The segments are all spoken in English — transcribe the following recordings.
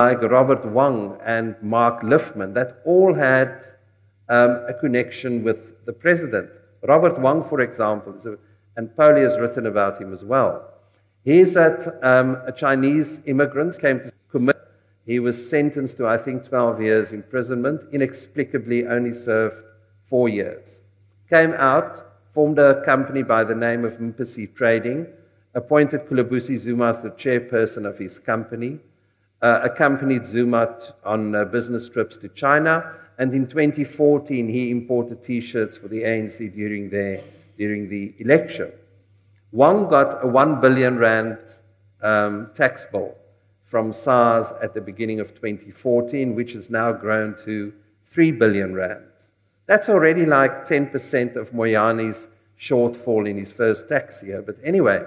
like Robert Huang and Mark Lifman that all had um, a connection with the president. Robert Huang, for example, a, and Pauli has written about him as well. He's at um, a Chinese immigrant, came to commit. He was sentenced to, I think, 12 years imprisonment, inexplicably only served four years. Came out, formed a company by the name of Mpisi Trading, appointed Khulubuse Zuma as the chairperson of his company, uh, accompanied Zuma on uh, business trips to China, and in 2014 he imported T-shirts for the ANC during, their, during the election. Wong got a 1 billion rand um, tax bill from SARS at the beginning of 2014, which has now grown to 3 billion rand. That's already like 10% of Moyane's shortfall in his first tax year. But anyway,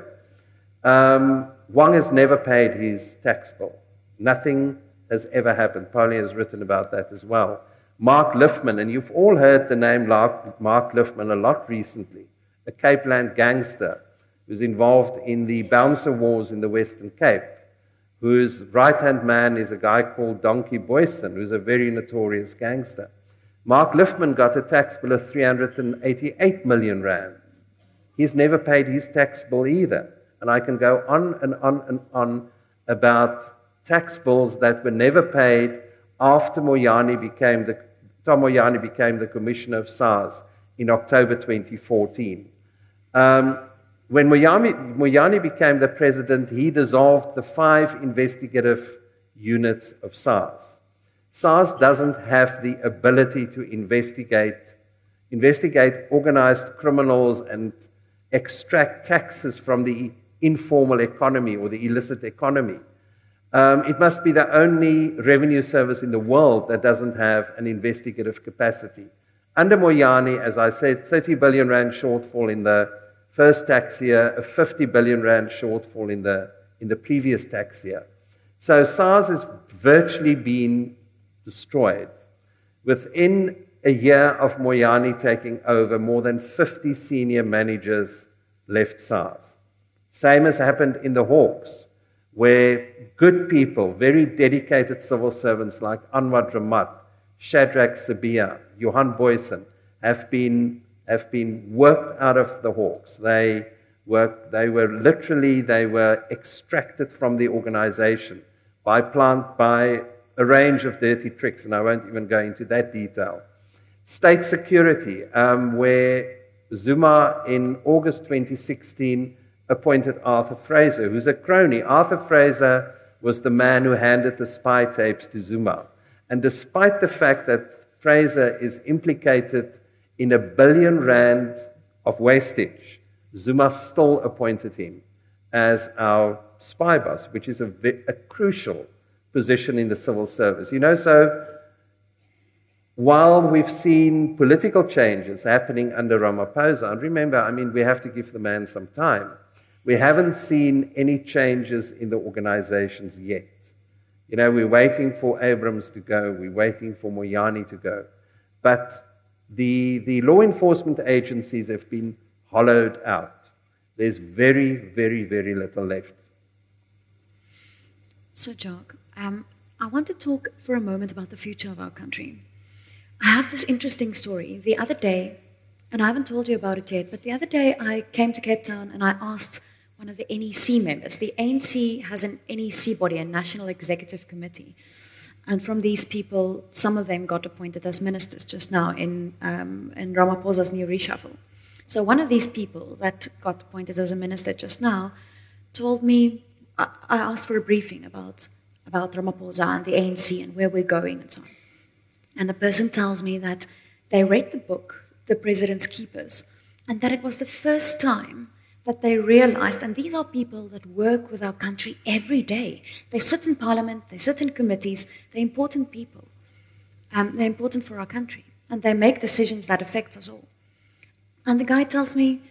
um, Wong has never paid his tax bill. Nothing has ever happened. Pauli has written about that as well. Mark Lifman, and you've all heard the name Mark Lifman a lot recently, a Cape Land gangster who's involved in the bouncer wars in the Western Cape, whose right hand man is a guy called Donkey Booysen, who's a very notorious gangster. Mark Lifman got a tax bill of 388 million rand. He's never paid his tax bill either. And I can go on and on and on about tax bills that were never paid after Moyane became the, Tom Moyane became the commissioner of SARS in October 2014. Um, when Moyane became the president, he dissolved the five investigative units of SARS. SARS doesn't have the ability to investigate, investigate organized criminals and extract taxes from the informal economy or the illicit economy. Um, it must be the only revenue service in the world that doesn't have an investigative capacity. Under Moyane, as I said, 30 billion rand shortfall in the first tax year, a 50 billion rand shortfall in the, in the previous tax year. So SARS has virtually been destroyed. Within a year of Moyane taking over, more than 50 senior managers left SARS. Same has happened in the Hawks, where good people, very dedicated civil servants like Anwar Dramat, Shadrach Sibiya, Johan Booysen, have been have been worked out of the Hawks. They were, they were literally, they were extracted from the organization by plant, by a range of dirty tricks, and I won't even go into that detail. State security, um, where Zuma in August 2016 appointed Arthur Fraser, who's a crony. Arthur Fraser was the man who handed the spy tapes to Zuma. And despite the fact that Fraser is implicated in a billion rand of wastage, Zuma still appointed him as our spy boss, which is a, a crucial position in the civil service. You know, so while we've seen political changes happening under Ramaphosa, and remember, I mean, we have to give the man some time, we haven't seen any changes in the organizations yet. You know, we're waiting for Abrahams to go, we're waiting for Moyane to go. But the, the law enforcement agencies have been hollowed out. There's very, very, very little left. So, Jacques, um, I want to talk for a moment about the future of our country. I have this interesting story. The other day, and I haven't told you about it yet, but the other day I came to Cape Town and I asked one of the NEC members. The ANC has an NEC body, a National Executive Committee. And from these people, some of them got appointed as ministers just now in, um, in Ramaphosa's new reshuffle. So one of these people that got appointed as a minister just now told me, I, I asked for a briefing about, about Ramaphosa and the ANC and where we're going and so on. And the person tells me that they read the book, The President's Keepers, and that it was the first time that they realized, and these are people that work with our country every day. They sit in parliament, they sit in committees, they're important people. Um, they're important for our country, and they make decisions that affect us all. And the guy tells me,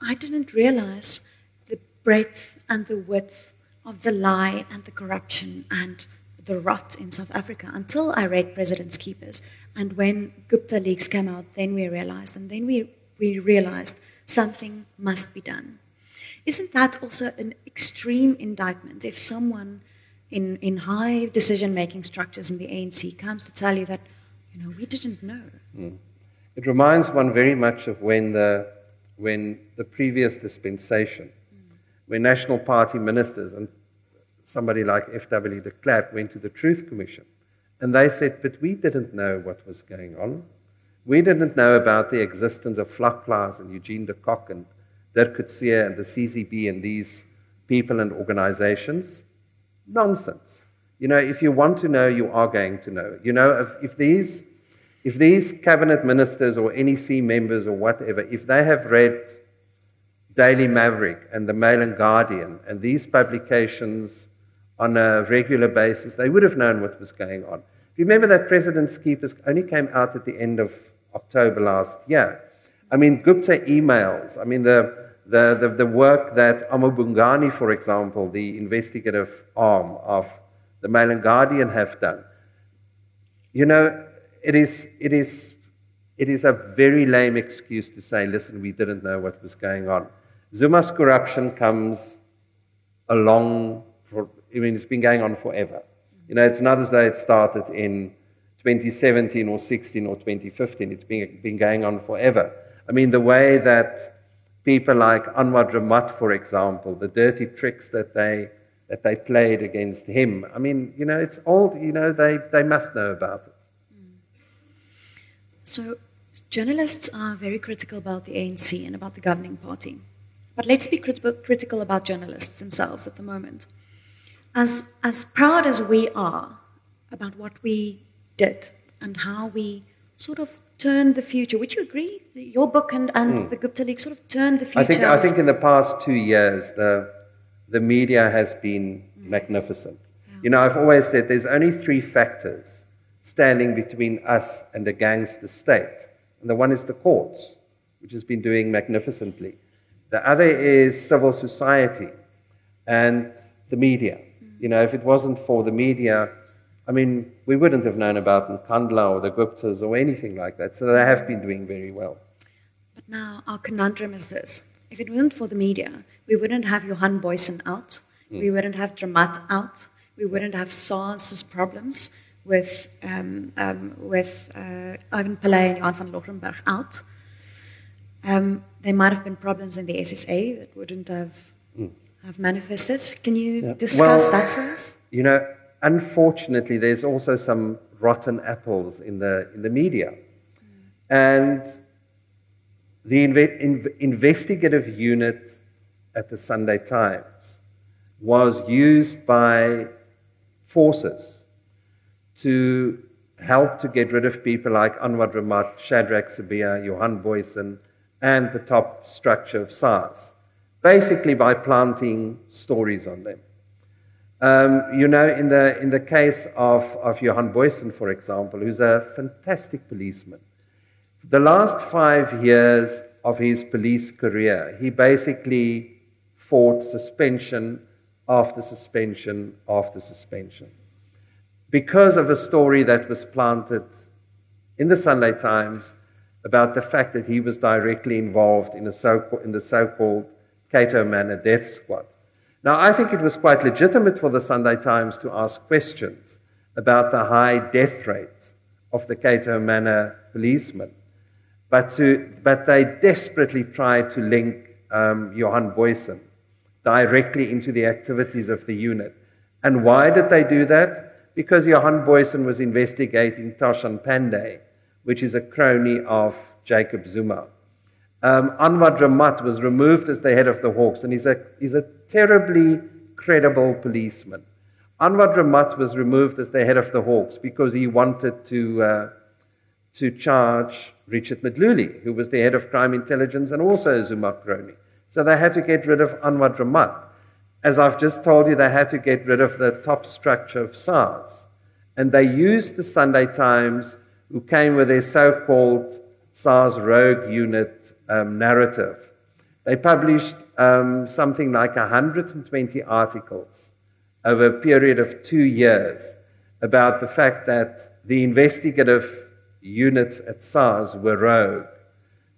I didn't realize the breadth and the width of the lie and the corruption and the rot in South Africa until I read President's Keepers. And when Gupta leaks came out, then we realized, and then we, we realized something must be done. Isn't that also an extreme indictment if someone in, in high decision making structures in the ANC comes to tell you that, you know, we didn't know. Mm. It reminds one very much of when the, when the previous dispensation, mm. when National Party ministers and somebody like F.W. de Klerk went to the Truth Commission, and they said, but we didn't know what was going on. We didn't know about the existence of Vlakplaas and Eugene de Kock and Dirk Coetzee and the CCB and these people and organizations. Nonsense. You know, if you want to know, you are going to know. You know, if, if these if these cabinet ministers or NEC members or whatever, if they have read Daily Maverick and the Mail and Guardian and these publications on a regular basis, they would have known what was going on. Remember that President's Keepers only came out at the end of October last year. I mean, Gupta emails, I mean, the, the, the, the work that amaBhungane, for example, the investigative arm of the Mail and Guardian have done. You know, it is, it is, it is a very lame excuse to say, listen, we didn't know what was going on. Zuma's corruption comes along, for, I mean, it's been going on forever. You know, it's not as though it started in 2017 or 16 or 2015. It's been, been going on forever. I mean, the way that people like Anwar Dramat, for example, the dirty tricks that they, that they played against him, I mean, you know, it's old, you know, they, they must know about it. So, journalists are very critical about the ANC and about the governing party. But let's be crit- critical about journalists themselves at the moment. As, as proud as we are about what we did and how we sort of turned the future. Would you agree? Your book and, and mm. the Gupta Leaks sort of turned the future. I think, I think in the past two years, the, the media has been mm. magnificent. Yeah. You know, I've always said there's only three factors standing between us and a gangster state. And the one is the courts, which has been doing magnificently. The other is civil society and the media. Mm. You know, if it wasn't for the media, I mean, we wouldn't have known about Nkandla or the Guptas or anything like that. So they have been doing very well. But now our conundrum is this. If it weren't for the media, we wouldn't have Johan Booysen out. Mm. We wouldn't have Dramat out. We wouldn't have SARS' problems with, um, um, with uh, Ivan Pillay and Johann van Loggerenberg out. Um, there might have been problems in the SSA that wouldn't have, mm. have manifested. Can you yeah. discuss well, that for us? You know, unfortunately, there's also some rotten apples in the, in the media. And the inve- in- investigative unit at the Sunday Times was used by forces to help to get rid of people like Anwar Dramat, Shadrach Sibiya, Johan Booysen, and the top structure of SARS, basically by planting stories on them. Um, you know, in the, in the case of, of Johan Booysen, for example, who's a fantastic policeman, the last five years of his police career, he basically fought suspension after suspension after suspension. Because of a story that was planted in the Sunday Times about the fact that he was directly involved in, so, in the so called Cato Manor death squad. Now, I think it was quite legitimate for the Sunday Times to ask questions about the high death rate of the Cato Manor policemen, but, to, but they desperately tried to link um, Johan Booysen directly into the activities of the unit. And why did they do that? Because Johan Booysen was investigating Thoshan Panday, which is a crony of Jacob Zuma. Um, Anwar Dramat was removed as the head of the Hawks, and he's a, he's a terribly credible policeman. Anwar Dramat was removed as the head of the Hawks because he wanted to, uh, to charge Richard Mdluli, who was the head of crime intelligence and also Zuma crony. So they had to get rid of Anwar Dramat. As I've just told you, they had to get rid of the top structure of SARS. And they used the Sunday Times, who came with their so called SARS rogue unit um, narrative. They published um, something like 120 articles over a period of two years about the fact that the investigative units at SARS were rogue.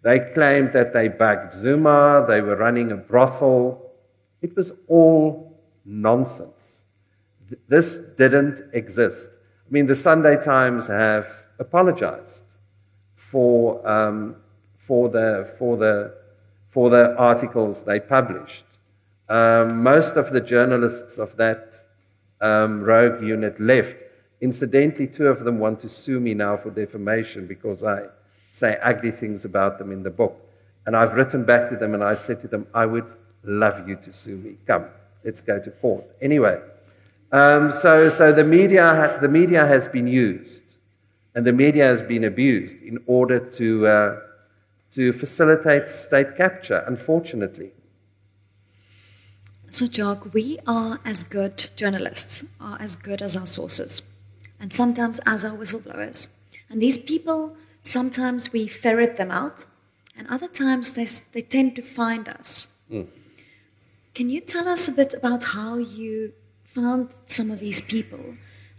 They claimed that they backed Zuma, they were running a brothel. It was all nonsense. th- this didn't exist. I mean, the Sunday Times have apologized for, um, for, the, for, the, for the articles they published. Um, most of the journalists of that um, rogue unit left. Incidentally, two of them want to sue me now for defamation because I say ugly things about them in the book. And I've written back to them and I said to them, I would love you to sue me. Come, let's go to court. Anyway, um, so, so the, media, the media has been used and the media has been abused in order to, uh, to facilitate state capture, unfortunately. So, Jock, we are as good journalists, are as good as our sources, and sometimes as our whistleblowers. And these people, sometimes we ferret them out, and other times they, they tend to find us. Mm. Can you tell us a bit about how you found some of these people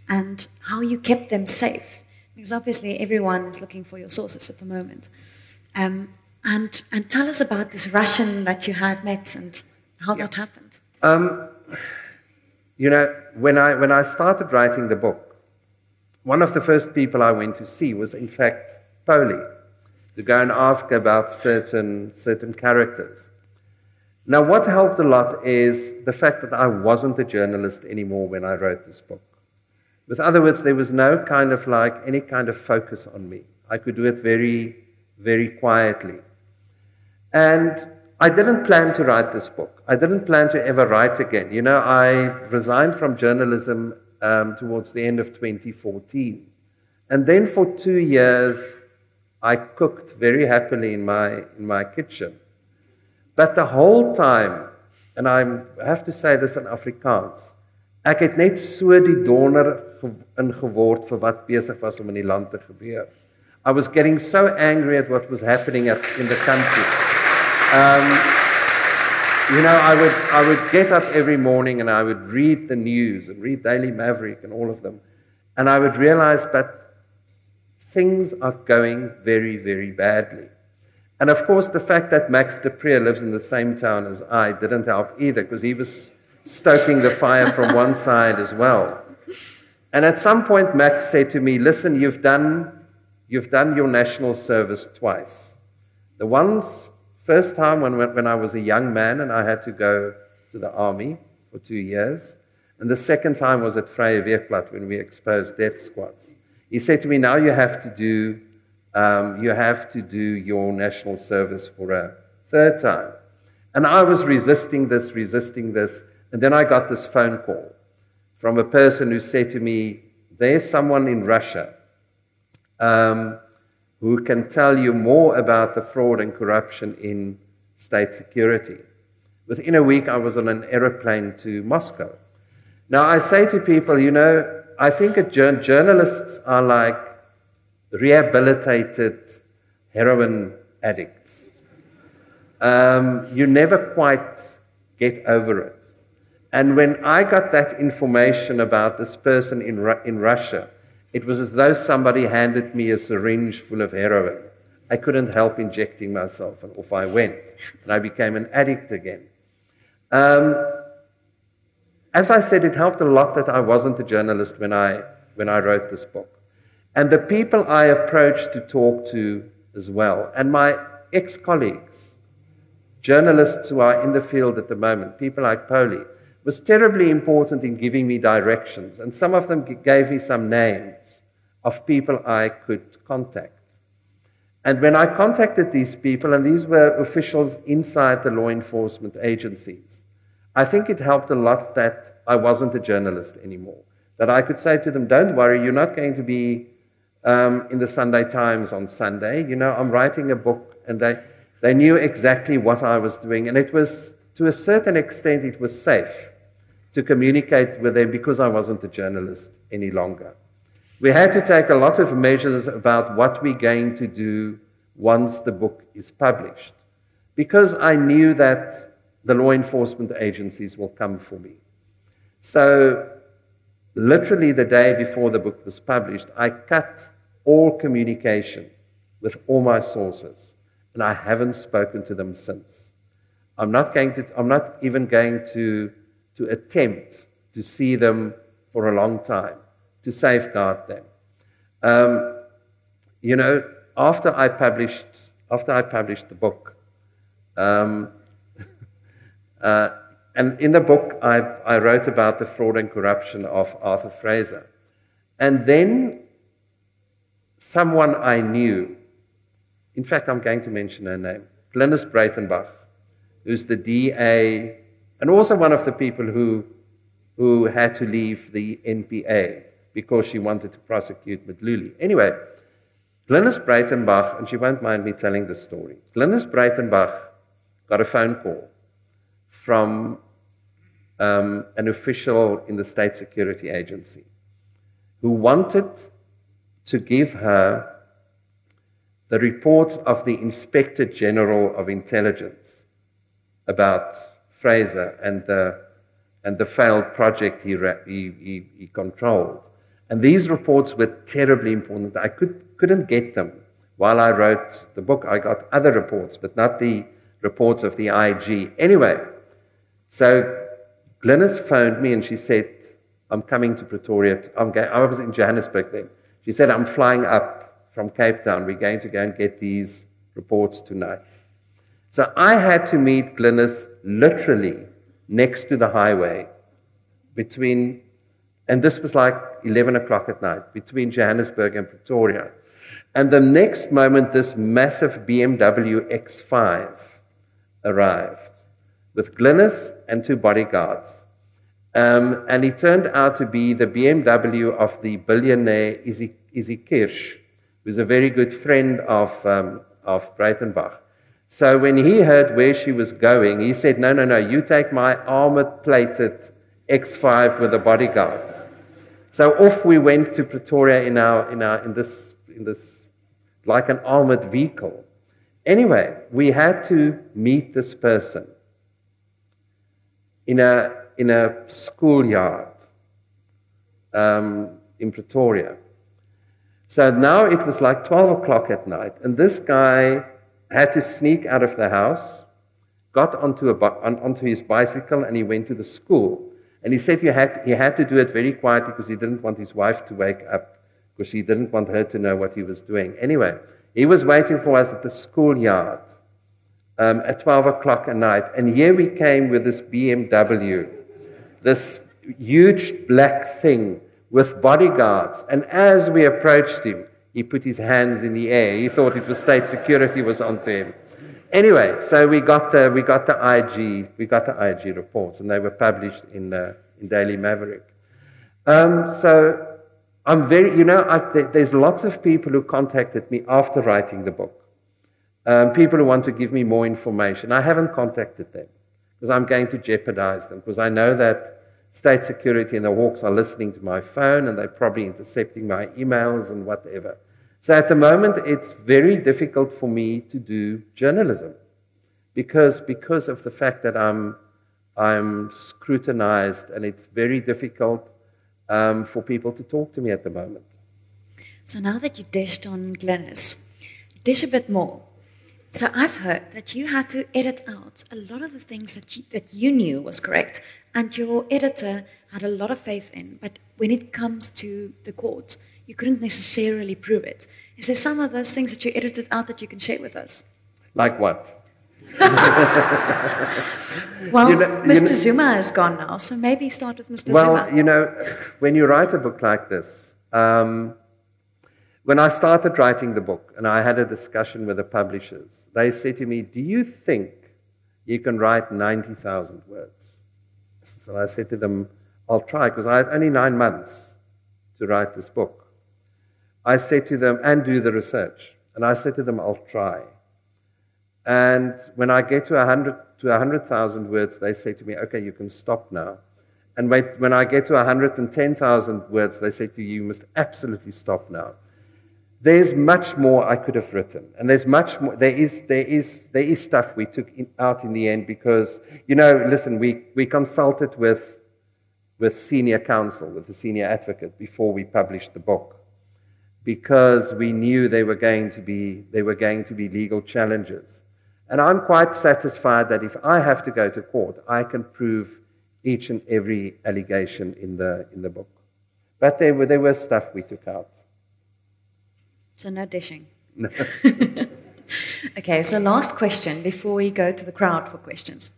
and how you kept them safe? Because obviously everyone is looking for your sources at the moment. Um, and, and tell us about this Russian that you had met and how yeah. that happened. Um, you know, when I, when I started writing the book, one of the first people I went to see was, in fact, Pauli, to go and ask about certain, certain characters. Now, what helped a lot is the fact that I wasn't a journalist anymore when I wrote this book. With other words, there was no kind of like any kind of focus on me. I could do it very, very quietly. And I didn't plan to write this book. I didn't plan to ever write again. You know, I resigned from journalism um, towards the end of 2014. And then for two years, I cooked very happily in my, in my kitchen. But the whole time, and I'm, I have to say this in Afrikaans, ek het net so die donder ingeword vir wat besig was om in die land te gebeur. I was getting so angry at what was happening at, in the country. Um, you know, I would, I would get up every morning and I would read the news and read Daily Maverick and all of them. And I would realize that things are going very, very badly. And of course, the fact that Max de lives in the same town as I didn't help either because he was stoking the fire from one side as well. And at some point, Max said to me, Listen, you've done, you've done your national service twice. The once, first time when, when I was a young man and I had to go to the army for two years. And the second time was at Vrye Weekblad when we exposed death squads. He said to me, Now you have to do, um, you have to do your national service for a third time. And I was resisting this, resisting this. And then I got this phone call from a person who said to me, There's someone in Russia um, who can tell you more about the fraud and corruption in state security. Within a week, I was on an aeroplane to Moscow. Now, I say to people, you know, I think journalists are like rehabilitated heroin addicts. Um, you never quite get over it. And when I got that information about this person in, Ru- in Russia, it was as though somebody handed me a syringe full of heroin. I couldn't help injecting myself, and off I went. And I became an addict again. Um, as I said, it helped a lot that I wasn't a journalist when I, when I wrote this book. And the people I approached to talk to as well, and my ex colleagues, journalists who are in the field at the moment, people like Pauli, was terribly important in giving me directions. And some of them gave me some names of people I could contact. And when I contacted these people, and these were officials inside the law enforcement agencies, I think it helped a lot that I wasn't a journalist anymore. That I could say to them, don't worry, you're not going to be um, in the Sunday Times on Sunday. You know, I'm writing a book, and they, they knew exactly what I was doing. And it was, to a certain extent, it was safe to communicate with them because I wasn't a journalist any longer. We had to take a lot of measures about what we're going to do once the book is published because I knew that the law enforcement agencies will come for me. So, literally the day before the book was published, I cut all communication with all my sources, and I haven't spoken to them since. I'm not going to, I'm not even going to to attempt to see them for a long time to safeguard them. Um, you know, after I published, after I published the book, um, uh, and in the book, I, I wrote about the fraud and corruption of Arthur Fraser. And then someone I knew, in fact, I'm going to mention her name, Glynis Breitenbach, who's the DA, and also one of the people who, who had to leave the NPA because she wanted to prosecute Mdluli. Anyway, Glynis Breitenbach, and she won't mind me telling the story. Glynis Breitenbach got a phone call from um, an official in the State Security Agency who wanted to give her the reports of the Inspector General of Intelligence about Fraser and the, and the failed project he, he, he, he controlled. And these reports were terribly important. I could, couldn't get them while I wrote the book. I got other reports, but not the reports of the IG. Anyway, so Glynis phoned me and she said, I'm coming to Pretoria. I'm going, I was in Johannesburg then. She said, I'm flying up from Cape Town. We're going to go and get these reports tonight. So I had to meet Glynis literally next to the highway between, and this was like 11 o'clock at night, between Johannesburg and Pretoria. And the next moment, this massive BMW X5 arrived with Glynis and two bodyguards. Um, and he turned out to be the BMW of the billionaire Izzy, Izzy Kirsch, who's a very good friend of, um, of Breitenbach. So when he heard where she was going, he said, No, no, no, you take my armored plated X5 with the bodyguards. So off we went to Pretoria in, our, in, our, in, this, in this, like an armored vehicle. Anyway, we had to meet this person in a, in a schoolyard um, in Pretoria. So now it was like 12 o'clock at night, and this guy had to sneak out of the house, got onto, a, on, onto his bicycle, and he went to the school. And he said he had, he had to do it very quietly because he didn't want his wife to wake up, because he didn't want her to know what he was doing. Anyway, he was waiting for us at the schoolyard um, at 12 o'clock at night. And here we came with this BMW, this huge black thing with bodyguards. And as we approached him, he put his hands in the air. He thought it was state security was onto him. Anyway, so we got the, we got the IG, we got the IG reports, and they were published in, the, in Daily Maverick. Um, so I'm very, you know, I, there's lots of people who contacted me after writing the book um, people who want to give me more information. I haven't contacted them because I'm going to jeopardize them because I know that state security and the Hawks are listening to my phone and they're probably intercepting my emails and whatever. So at the moment, it's very difficult for me to do journalism because, because of the fact that I'm, I'm scrutinized and it's very difficult um, for people to talk to me at the moment. So now that you dished on Glynis, dish a bit more. So I've heard that you had to edit out a lot of the things that you, that you knew was correct, and your editor had a lot of faith in. But when it comes to the court, you couldn't necessarily prove it. Is there some of those things that you edited out that you can share with us? Like what? well, you know, Mr. Know, Zuma is gone now, so maybe start with Mr. Well, Zuma. you know, when you write a book like this, um, when I started writing the book and I had a discussion with the publishers, they said to me, Do you think you can write 90,000 words? So I said to them, I'll try, because I had only nine months to write this book. I said to them, and do the research. And I said to them, I'll try. And when I get to 100 to 100,000 words, they say to me, okay, you can stop now. And when I get to 110,000 words, they say to you, you must absolutely stop now. There's much more I could have written. And there's much more, there is, there is, there is stuff we took in, out in the end because, you know, listen, we, we consulted with, with senior counsel, with the senior advocate before we published the book because we knew they were going to be, they were going to be legal challenges. And I'm quite satisfied that if I have to go to court, I can prove each and every allegation in the, in the book. But there were, there were stuff we took out. So no dishing. okay, so last question before we go to the crowd for questions.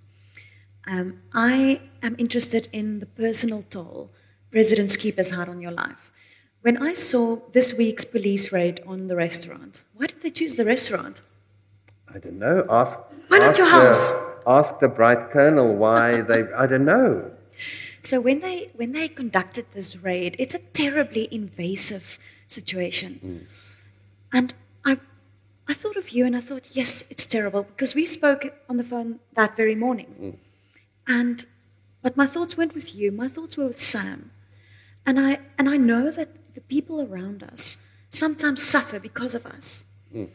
Um, I am interested in the personal toll President Skip has had on your life. When I saw this week's police raid on the restaurant, why did they choose the restaurant? I don't know. Ask. Why not ask your the- house? ask the bright colonel why they. I don't know. So when they when they conducted this raid, it's a terribly invasive situation. And I I thought of you and I thought, yes, it's terrible because we spoke on the phone that very morning. Mm. And but my thoughts weren't with you, my thoughts were with Sam. And I and I know that the people around us sometimes suffer because of us. Mm.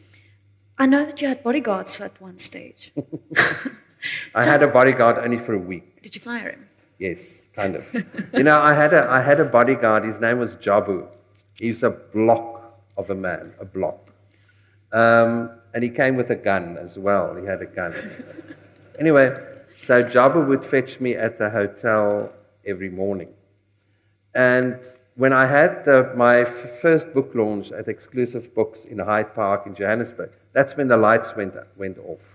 I know that you had bodyguards at one stage. I had a bodyguard only for a week. Did you fire him? Yes, kind of. you know, I had a I had a bodyguard. His name was Jabu. He's a block of a man, a block. Um, and he came with a gun as well. He had a gun. anyway, so Jabu would fetch me at the hotel every morning. And when I had the, my first book launch at Exclusive Books in Hyde Park in Johannesburg, that's when the lights went, went off.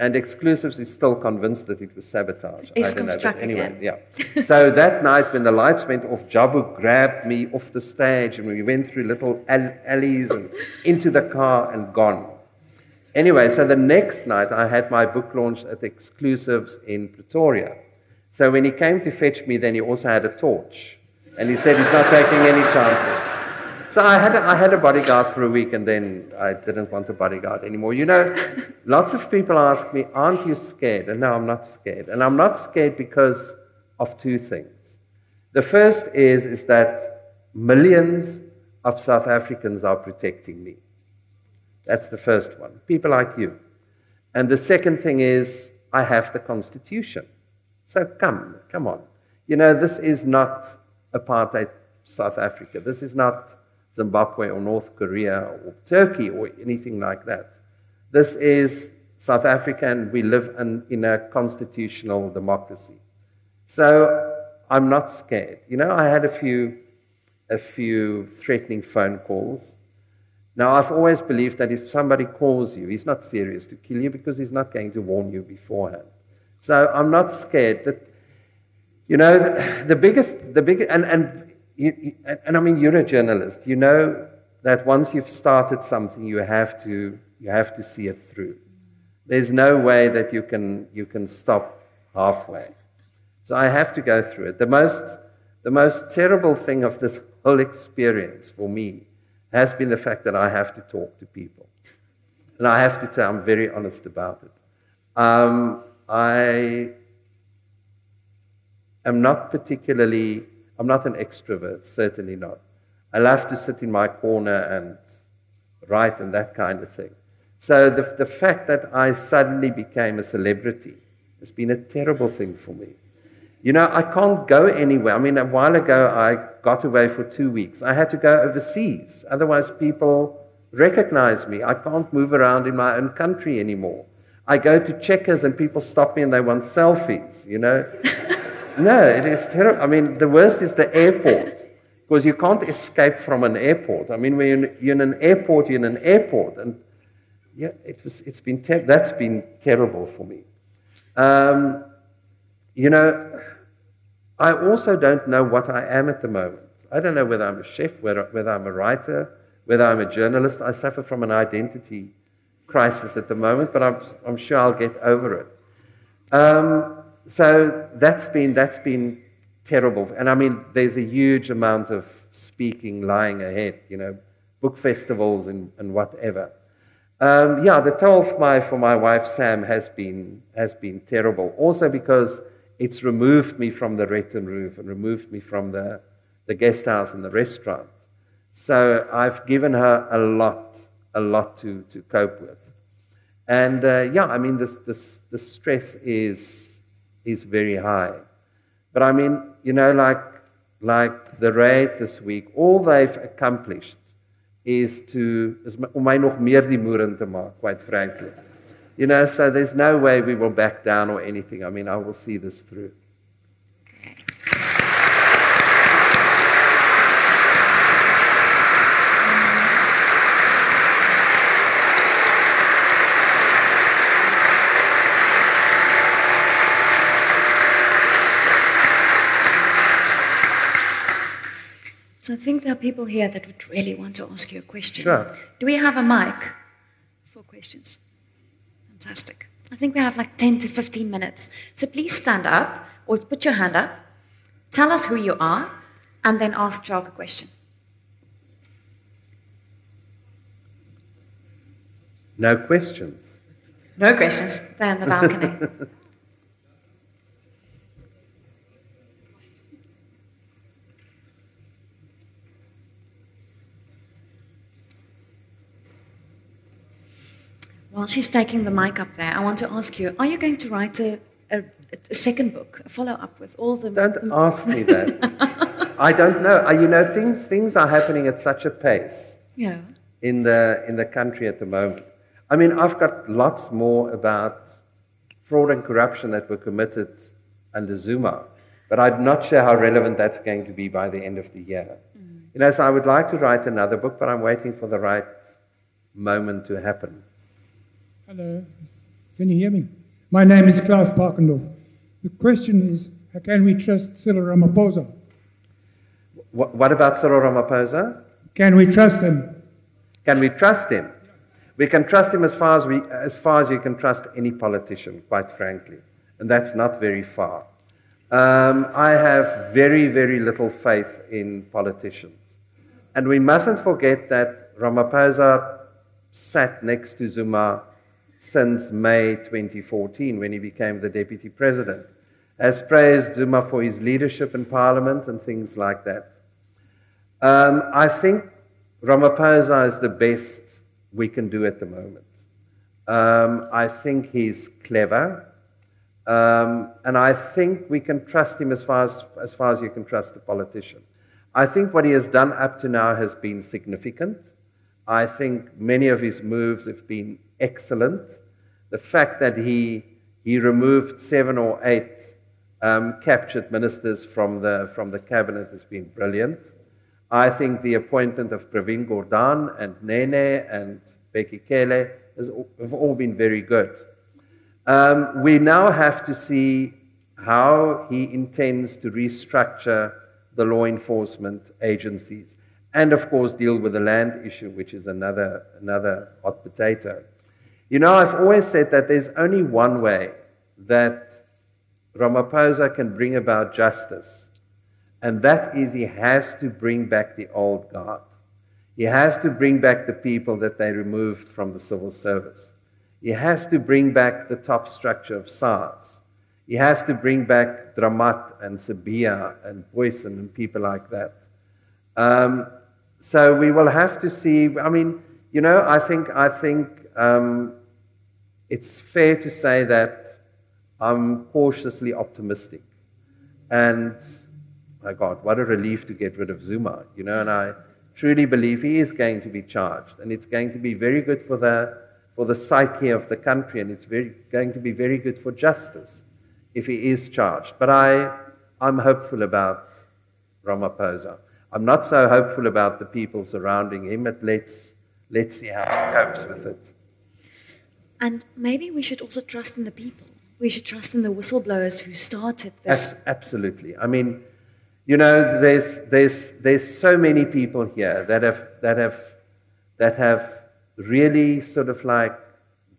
And Exclusives is still convinced that it was sabotage. I Eskom's don't know. But anyway, again. yeah. so that night when the lights went off, Jabu grabbed me off the stage and we went through little alleys and into the car and gone. Anyway, so the next night I had my book launch at the Exclusives in Pretoria. So when he came to fetch me, then he also had a torch. And he said he's not taking any chances. So I had, a, I had a bodyguard for a week and then I didn't want a bodyguard anymore. You know, lots of people ask me, Aren't you scared? And no, I'm not scared. And I'm not scared because of two things. The first is, is that millions of South Africans are protecting me. That's the first one. People like you. And the second thing is, I have the Constitution. So come, come on. You know, this is not apartheid South Africa. This is not Zimbabwe or North Korea or Turkey or anything like that. This is South Africa, and we live in, in a constitutional democracy. So I'm not scared. You know, I had a few, a few threatening phone calls. Now, I've always believed that if somebody calls you, he's not serious to kill you because he's not going to warn you beforehand. So I'm not scared that, you know, the, the biggest, the biggest, and, and, you, and I mean, you're a journalist. You know that once you've started something, you have to, you have to see it through. There's no way that you can, you can stop halfway. So I have to go through it. The most, the most terrible thing of this whole experience for me has been the fact that I have to talk to people. And I have to tell, I'm very honest about it. Um, I am not particularly, I'm not an extrovert, certainly not. I love to sit in my corner and write and that kind of thing. So the, the fact that I suddenly became a celebrity has been a terrible thing for me. You know, I can't go anywhere. I mean, a while ago, I got away for two weeks. I had to go overseas. Otherwise, people recognize me. I can't move around in my own country anymore. I go to checkers and people stop me and they want selfies, you know? no, it is terrible. I mean, the worst is the airport because you can't escape from an airport. I mean, when you're in, an airport, you're in an airport. And yeah, it was, it's been ter- that's been terrible for me. Um, you know, I also don't know what I am at the moment. I don't know whether I'm a chef, whether, whether I'm a writer, whether I'm a journalist. I suffer from an identity crisis at the moment, but I'm, I'm sure I'll get over it. Um, so that's been, that's been terrible. And I mean, there's a huge amount of speaking lying ahead, you know, book festivals and, and whatever. Um, yeah, the toll for my, for my wife Sam has been, has been terrible. Also because it's removed me from the Red Tin Roof and removed me from the, the guest house and the restaurant. So I've given her a lot, a lot to, to cope with. And uh, yeah, I mean, this, this, the stress is, is very high. But I mean, you know, like, like the raid this week, all they've accomplished is to, quite frankly. You know, so there's no way we will back down or anything. I mean, I will see this through. So I think there are people here that would really want to ask you a question. Sure. Do we have a mic for questions? Fantastic. I think we have like 10 to 15 minutes. So please stand up or put your hand up, tell us who you are, and then ask Jacques a question. No questions. No questions. They're in the balcony. While she's taking the mic up there, I want to ask you: Are you going to write a, a, a second book, a follow-up with all the? Don't ask me that. I don't know. Uh, You know, things things are happening at such a pace Yeah. in the in the country at the moment. I mean, I've got lots more about fraud and corruption that were committed under Zuma, but I'm not sure how relevant that's going to be by the end of the year. You know, so I would like to write another book, but I'm waiting for the right moment to happen. Hello, can you hear me? My name is Klaus Parkendorf. The question is, how can we trust Cyril Ramaphosa? What, what about Cyril Ramaphosa? Can we trust him? Can we trust him? We can trust him as far as, we, as far as you can trust any politician, quite frankly. And that's not very far. Um, I have very, very little faith in politicians. And we mustn't forget that Ramaphosa sat next to Zuma since May 2014 when he became the deputy president, has praised Zuma for his leadership in parliament and things like that. Um, I think Ramaphosa is the best we can do at the moment. Um, I think he's clever. Um, and I think we can trust him as far as, as far as you can trust a politician. I think what he has done up to now has been significant. I think many of his moves have been excellent. The fact that he, he removed seven or eight um, captured ministers from the, from the cabinet has been brilliant. I think the appointment of Pravin Gordhan and Nene and Bheki Cele has, have all been very good. Um, we now have to see how he intends to restructure the law enforcement agencies and, of course, deal with the land issue, which is another, another hot potato. You know, I've always said that there's only one way that Ramaphosa can bring about justice, and that is he has to bring back the old guard. He has to bring back the people that they removed from the civil service. He has to bring back the top structure of SARS. He has to bring back Dramat and Sibiya and Booysen and people like that. Um, so we will have to see. I mean, you know, I think I think um, it's fair to say that I'm cautiously optimistic. And my God, what a relief to get rid of Zuma, you know. And I truly believe he is going to be charged, and it's going to be very good for the for the psyche of the country, and it's very, going to be very good for justice if he is charged. But I, I'm hopeful about Ramaphosa. I'm not so hopeful about the people surrounding him, but let's, let's see how he copes with it. And maybe we should also trust in the people. We should trust in the whistleblowers who started this. Abs- absolutely. I mean, you know, there's, there's, there's so many people here that have, that, have, that have really sort of like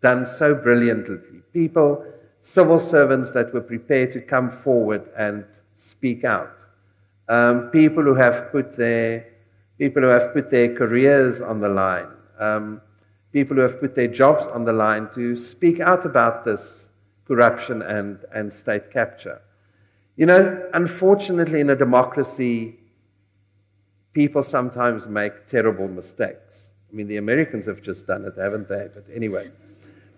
done so brilliantly. People, civil servants that were prepared to come forward and speak out. Um, people who have put their people who have put their careers on the line. Um, people who have put their jobs on the line to speak out about this corruption and, and state capture. You know, unfortunately, in a democracy, people sometimes make terrible mistakes. I mean, the Americans have just done it, haven't they? But anyway.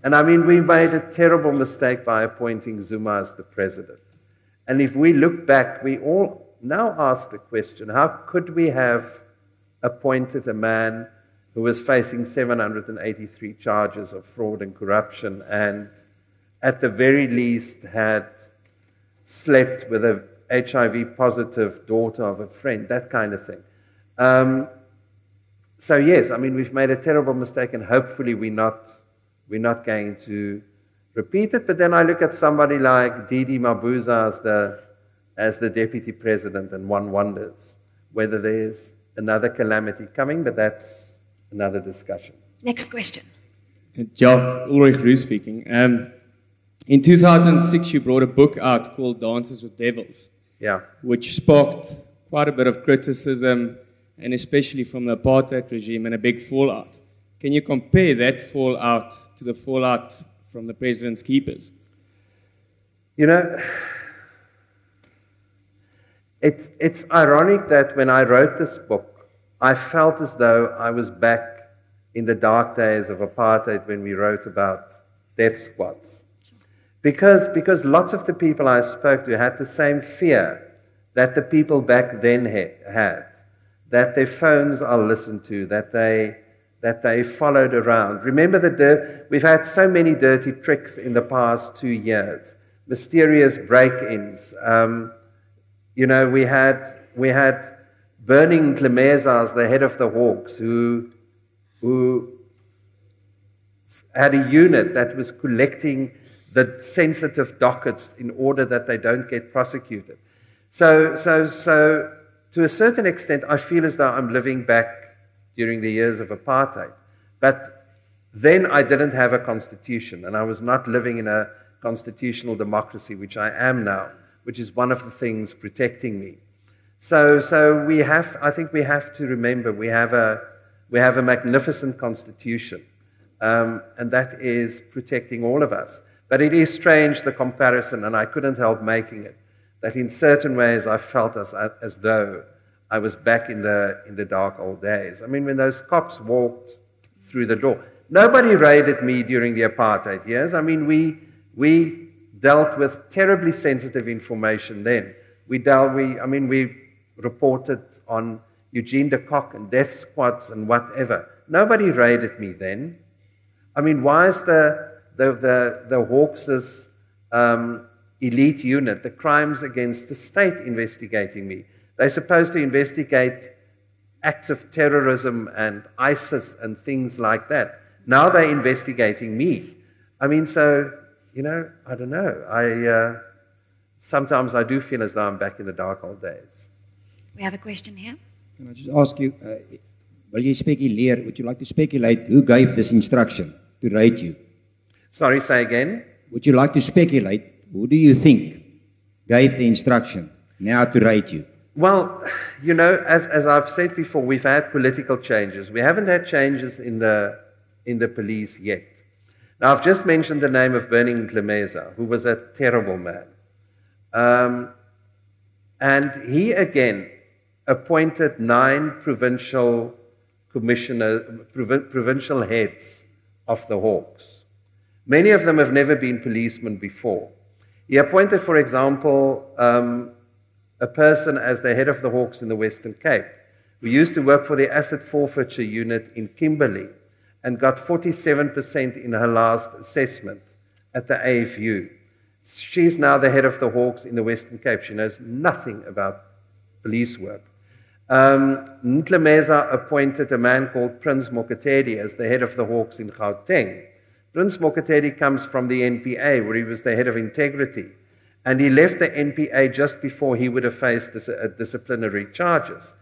And I mean, we made a terrible mistake by appointing Zuma as the president. And if we look back, we all now ask the question how could we have appointed a man who was facing 783 charges of fraud and corruption and at the very least had slept with a HIV positive daughter of a friend, that kind of thing. Um, so yes, I mean we've made a terrible mistake, and hopefully we're not we're not going to repeat it. But then I look at somebody like DD Mabuza as the as the deputy president, and one wonders whether there's another calamity coming, but that's another discussion. Next question. Jock Ulrich Roos speaking. Um, in 2006, you brought a book out called Dances with Devils, Yeah. which sparked quite a bit of criticism, and especially from the apartheid regime, and a big fallout. Can you compare that fallout to the fallout from the president's keepers? You know, it's, it's ironic that when I wrote this book, I felt as though I was back in the dark days of apartheid when we wrote about death squads. Because, because lots of the people I spoke to had the same fear that the people back then ha- had, that their phones are listened to, that they, that they followed around. Remember the dirt, we've had so many dirty tricks in the past two years, mysterious break-ins. Um, you know, we had, we had Berning Ntlemeza as the head of the Hawks, who, who had a unit that was collecting the sensitive dockets in order that they don't get prosecuted. So, so, so to a certain extent, I feel as though I'm living back during the years of apartheid. But then I didn't have a constitution, and I was not living in a constitutional democracy, which I am now, which is one of the things protecting me. So, so we have, I think we have to remember we have a, we have a magnificent constitution, um, and that is protecting all of us. But it is strange, the comparison, and I couldn't help making it, that in certain ways I felt as, as though I was back in the, in the dark old days. I mean, when those cops walked through the door, nobody raided me during the apartheid years. I mean, we, we dealt with terribly sensitive information then. We dealt, we, I mean, we reported on Eugene de Kock and death squads and whatever. Nobody raided me then. I mean, why is the, the, the, the Hawks' um, elite unit, the crimes against the state, investigating me? They're supposed to investigate acts of terrorism and ISIS and things like that. Now they're investigating me. I mean, so, you know, I don't know. I, uh, sometimes I do feel as though I'm back in the dark old days. We have a question here. Can I just ask you, uh, will you speculate, would you like to speculate who gave this instruction to raid you? Sorry, say again. Would you like to speculate, who do you think gave the instruction now to raid you? Well, you know, as, as I've said before, we've had political changes. We haven't had changes in the, in the police yet. Now, I've just mentioned the name of Berning Ntlemeza, who was a terrible man. Um, and he again appointed nine provincial commissioner, provi- provincial heads of the Hawks. Many of them have never been policemen before. He appointed, for example, um, a person as the head of the Hawks in the Western Cape, who used to work for the asset forfeiture unit in Kimberley and got 47% in her last assessment at the AFU. She's now the head of the Hawks in the Western Cape. She knows nothing about police work. Um, Ntlemeza appointed a man called Prince Mokotedi as the head of the Hawks in Gauteng. Prince Mokotedi comes from the NPA, where he was the head of integrity. And he left the NPA just before he would have faced dis- uh, disciplinary charges.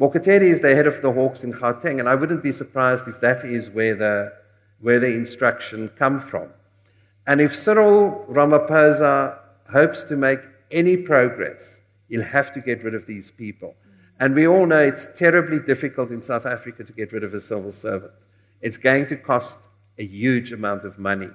Mokotedi is the head of the Hawks in Gauteng, and I wouldn't be surprised if that is where the, where the instruction come from. And if Cyril Ramaphosa hopes to make any progress, he'll have to get rid of these people. And we all know it's terribly difficult in South Africa to get rid of a civil servant. It's going to cost a huge amount of money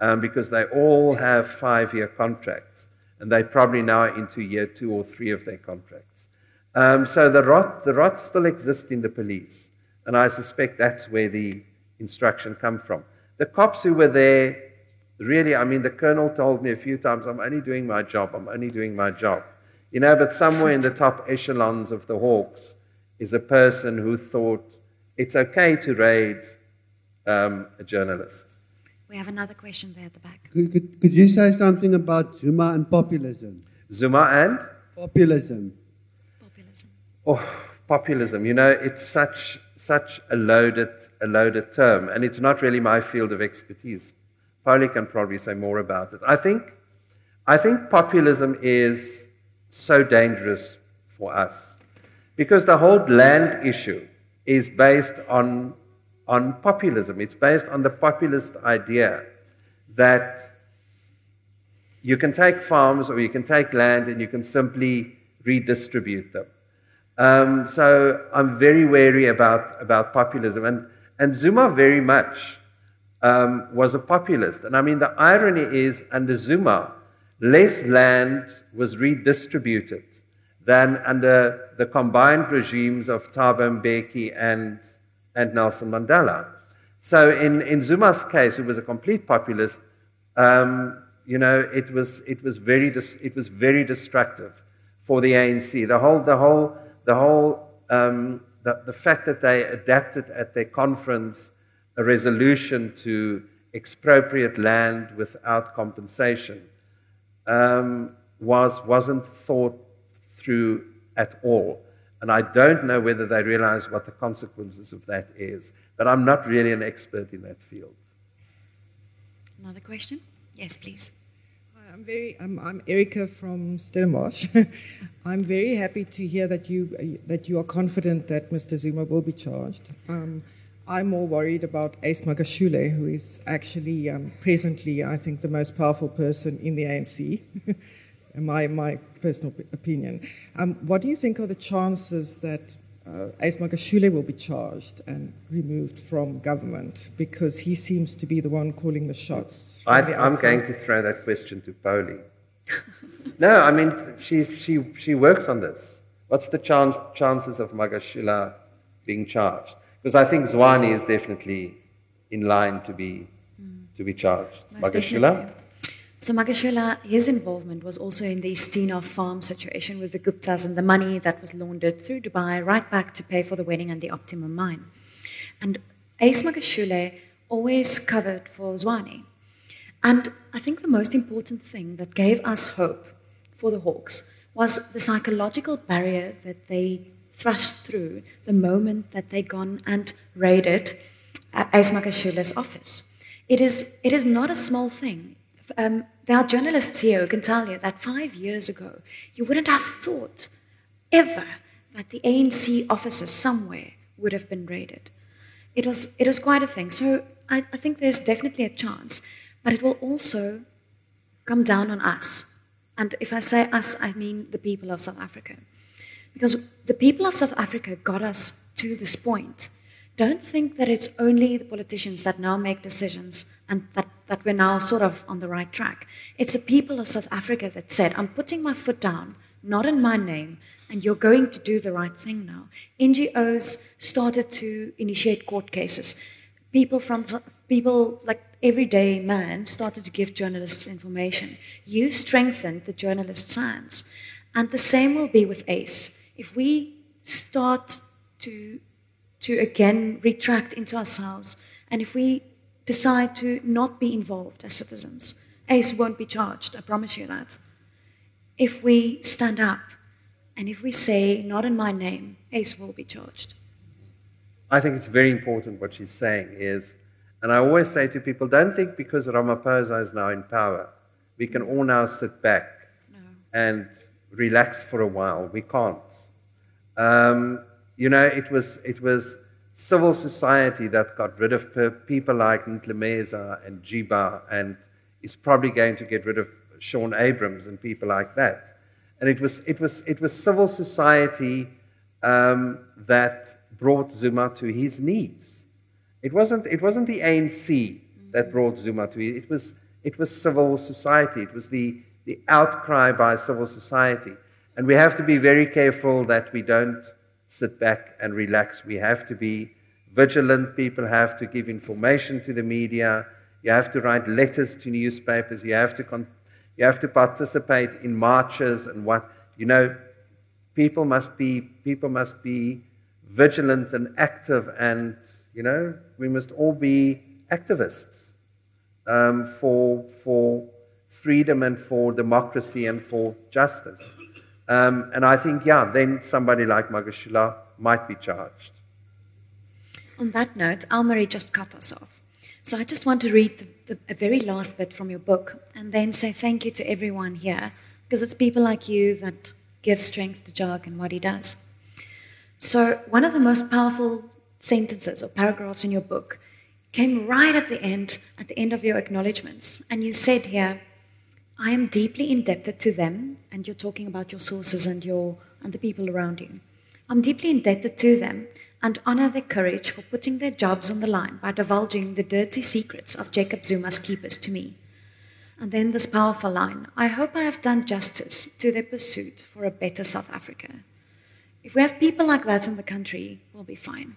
um, because they all have five year contracts, and they probably now are into year two or three of their contracts. Um, so the rot, the rot still exists in the police, and I suspect that's where the instruction come from. The cops who were there, really, I mean, the colonel told me a few times, I'm only doing my job, I'm only doing my job. You know, but somewhere in the top echelons of the Hawks is a person who thought it's okay to raid um, a journalist. We have another question there at the back. Could, could, could you say something about Zuma and populism? Zuma and? Populism. Populism. Oh, populism. You know, it's such, such a, loaded, a loaded term, and it's not really my field of expertise. Pauli can probably say more about it. I think, I think populism is so dangerous for us Because the whole land issue is based on, on populism. It's based on the populist idea that you can take farms or you can take land and you can simply redistribute them. Um, so I'm very wary about, about populism. And, and Zuma very much um, was a populist. And I mean, the irony is, under Zuma, less land was redistributed than under the combined regimes of Thabo Mbeki and, and Nelson Mandela. So in, in Zuma's case, who was a complete populist, um, you know, it was, it was, very, dis- it was very destructive for the ANC. The whole, the whole, the whole, um, the, the fact that they adapted at their conference a resolution to expropriate land without compensation um, was, wasn't thought through at all. And I don't know whether they realize what the consequences of that is. But I'm not really an expert in that field. Another question? Yes, please. Hi, I'm very. I'm, I'm Erica from Stellenbosch. I'm very happy to hear that you that you are confident that Mr. Zuma will be charged. Um, I'm more worried about Ace Magashule, who is actually um, presently, I think, the most powerful person in the ANC. in my, my personal opinion. Um, what do you think are the chances that uh, Ace Magashule will be charged and removed from government because he seems to be the one calling the shots? I, am going to throw that question to Pauli. no, I mean, she's, she, she works on this. What's the chance, chances of Magashule being charged? Because I think Zwane is definitely in line to be, to be charged. Magashule? So Magashule, his involvement was also in the Steenhof farm situation with the Guptas and the money that was laundered through Dubai right back to pay for the wedding and the Optimum mine. And Ace Magashule always covered for Zwane. And I think the most important thing that gave us hope for the Hawks was the psychological barrier that they thrust through the moment that they gone and raided uh, Ace office. It is, it is not a small thing. Um, there are journalists here who can tell you that five years ago, you wouldn't have thought ever that the ANC offices somewhere would have been raided. It was, it was quite a thing. So I, I think there's definitely a chance, but it will also come down on us. And if I say us, I mean the people of South Africa. Because the people of South Africa got us to this point. Don't think that it's only the politicians that now make decisions and that, that we're now sort of on the right track. It's the people of South Africa that said, I'm putting my foot down, not in my name, and you're going to do the right thing now. NGOs started to initiate court cases. People from people like everyday man started to give journalists information. You strengthened the journalist's hands. And the same will be with ACE if we start to, to again retract into ourselves, and if we decide to not be involved as citizens, ACE won't be charged, I promise you that. If we stand up and if we say, not in my name, ACE will be charged. I think it's very important what she's saying is, and I always say to people, don't think because Ramaphosa is now in power, we can all now sit back no. and relax for a while. We can't. Um, you know, it was, it was civil society that got rid of people like Ntlemeza and Jiba and is probably going to get rid of Shaun Abrahams and people like that. And it was, it was, it was civil society um, that brought Zuma to his knees. It wasn't, it wasn't the ANC that brought Zuma to his It was, it was civil society. It was the, the outcry by civil society. And we have to be very careful that we don't sit back and relax. We have to be vigilant. People have to give information to the media. You have to write letters to newspapers. You have to, con- you have to participate in marches and what, you know, people must be, people must be vigilant and active and, you know, we must all be activists um, for, for freedom and for democracy and for justice. Um, and I think, yeah, then somebody like Magashule might be charged. On that note, Almarie just cut us off. So I just want to read the, the, a very last bit from your book and then say thank you to everyone here because it's people like you that give strength to Jacques and what he does. So, one of the most powerful sentences or paragraphs in your book came right at the end, at the end of your acknowledgements. And you said here, I am deeply indebted to them, and you're talking about your sources and, your, and the people around you. I'm deeply indebted to them and honor their courage for putting their jobs on the line by divulging the dirty secrets of Jacob Zuma's keepers to me. And then this powerful line I hope I have done justice to their pursuit for a better South Africa. If we have people like that in the country, we'll be fine.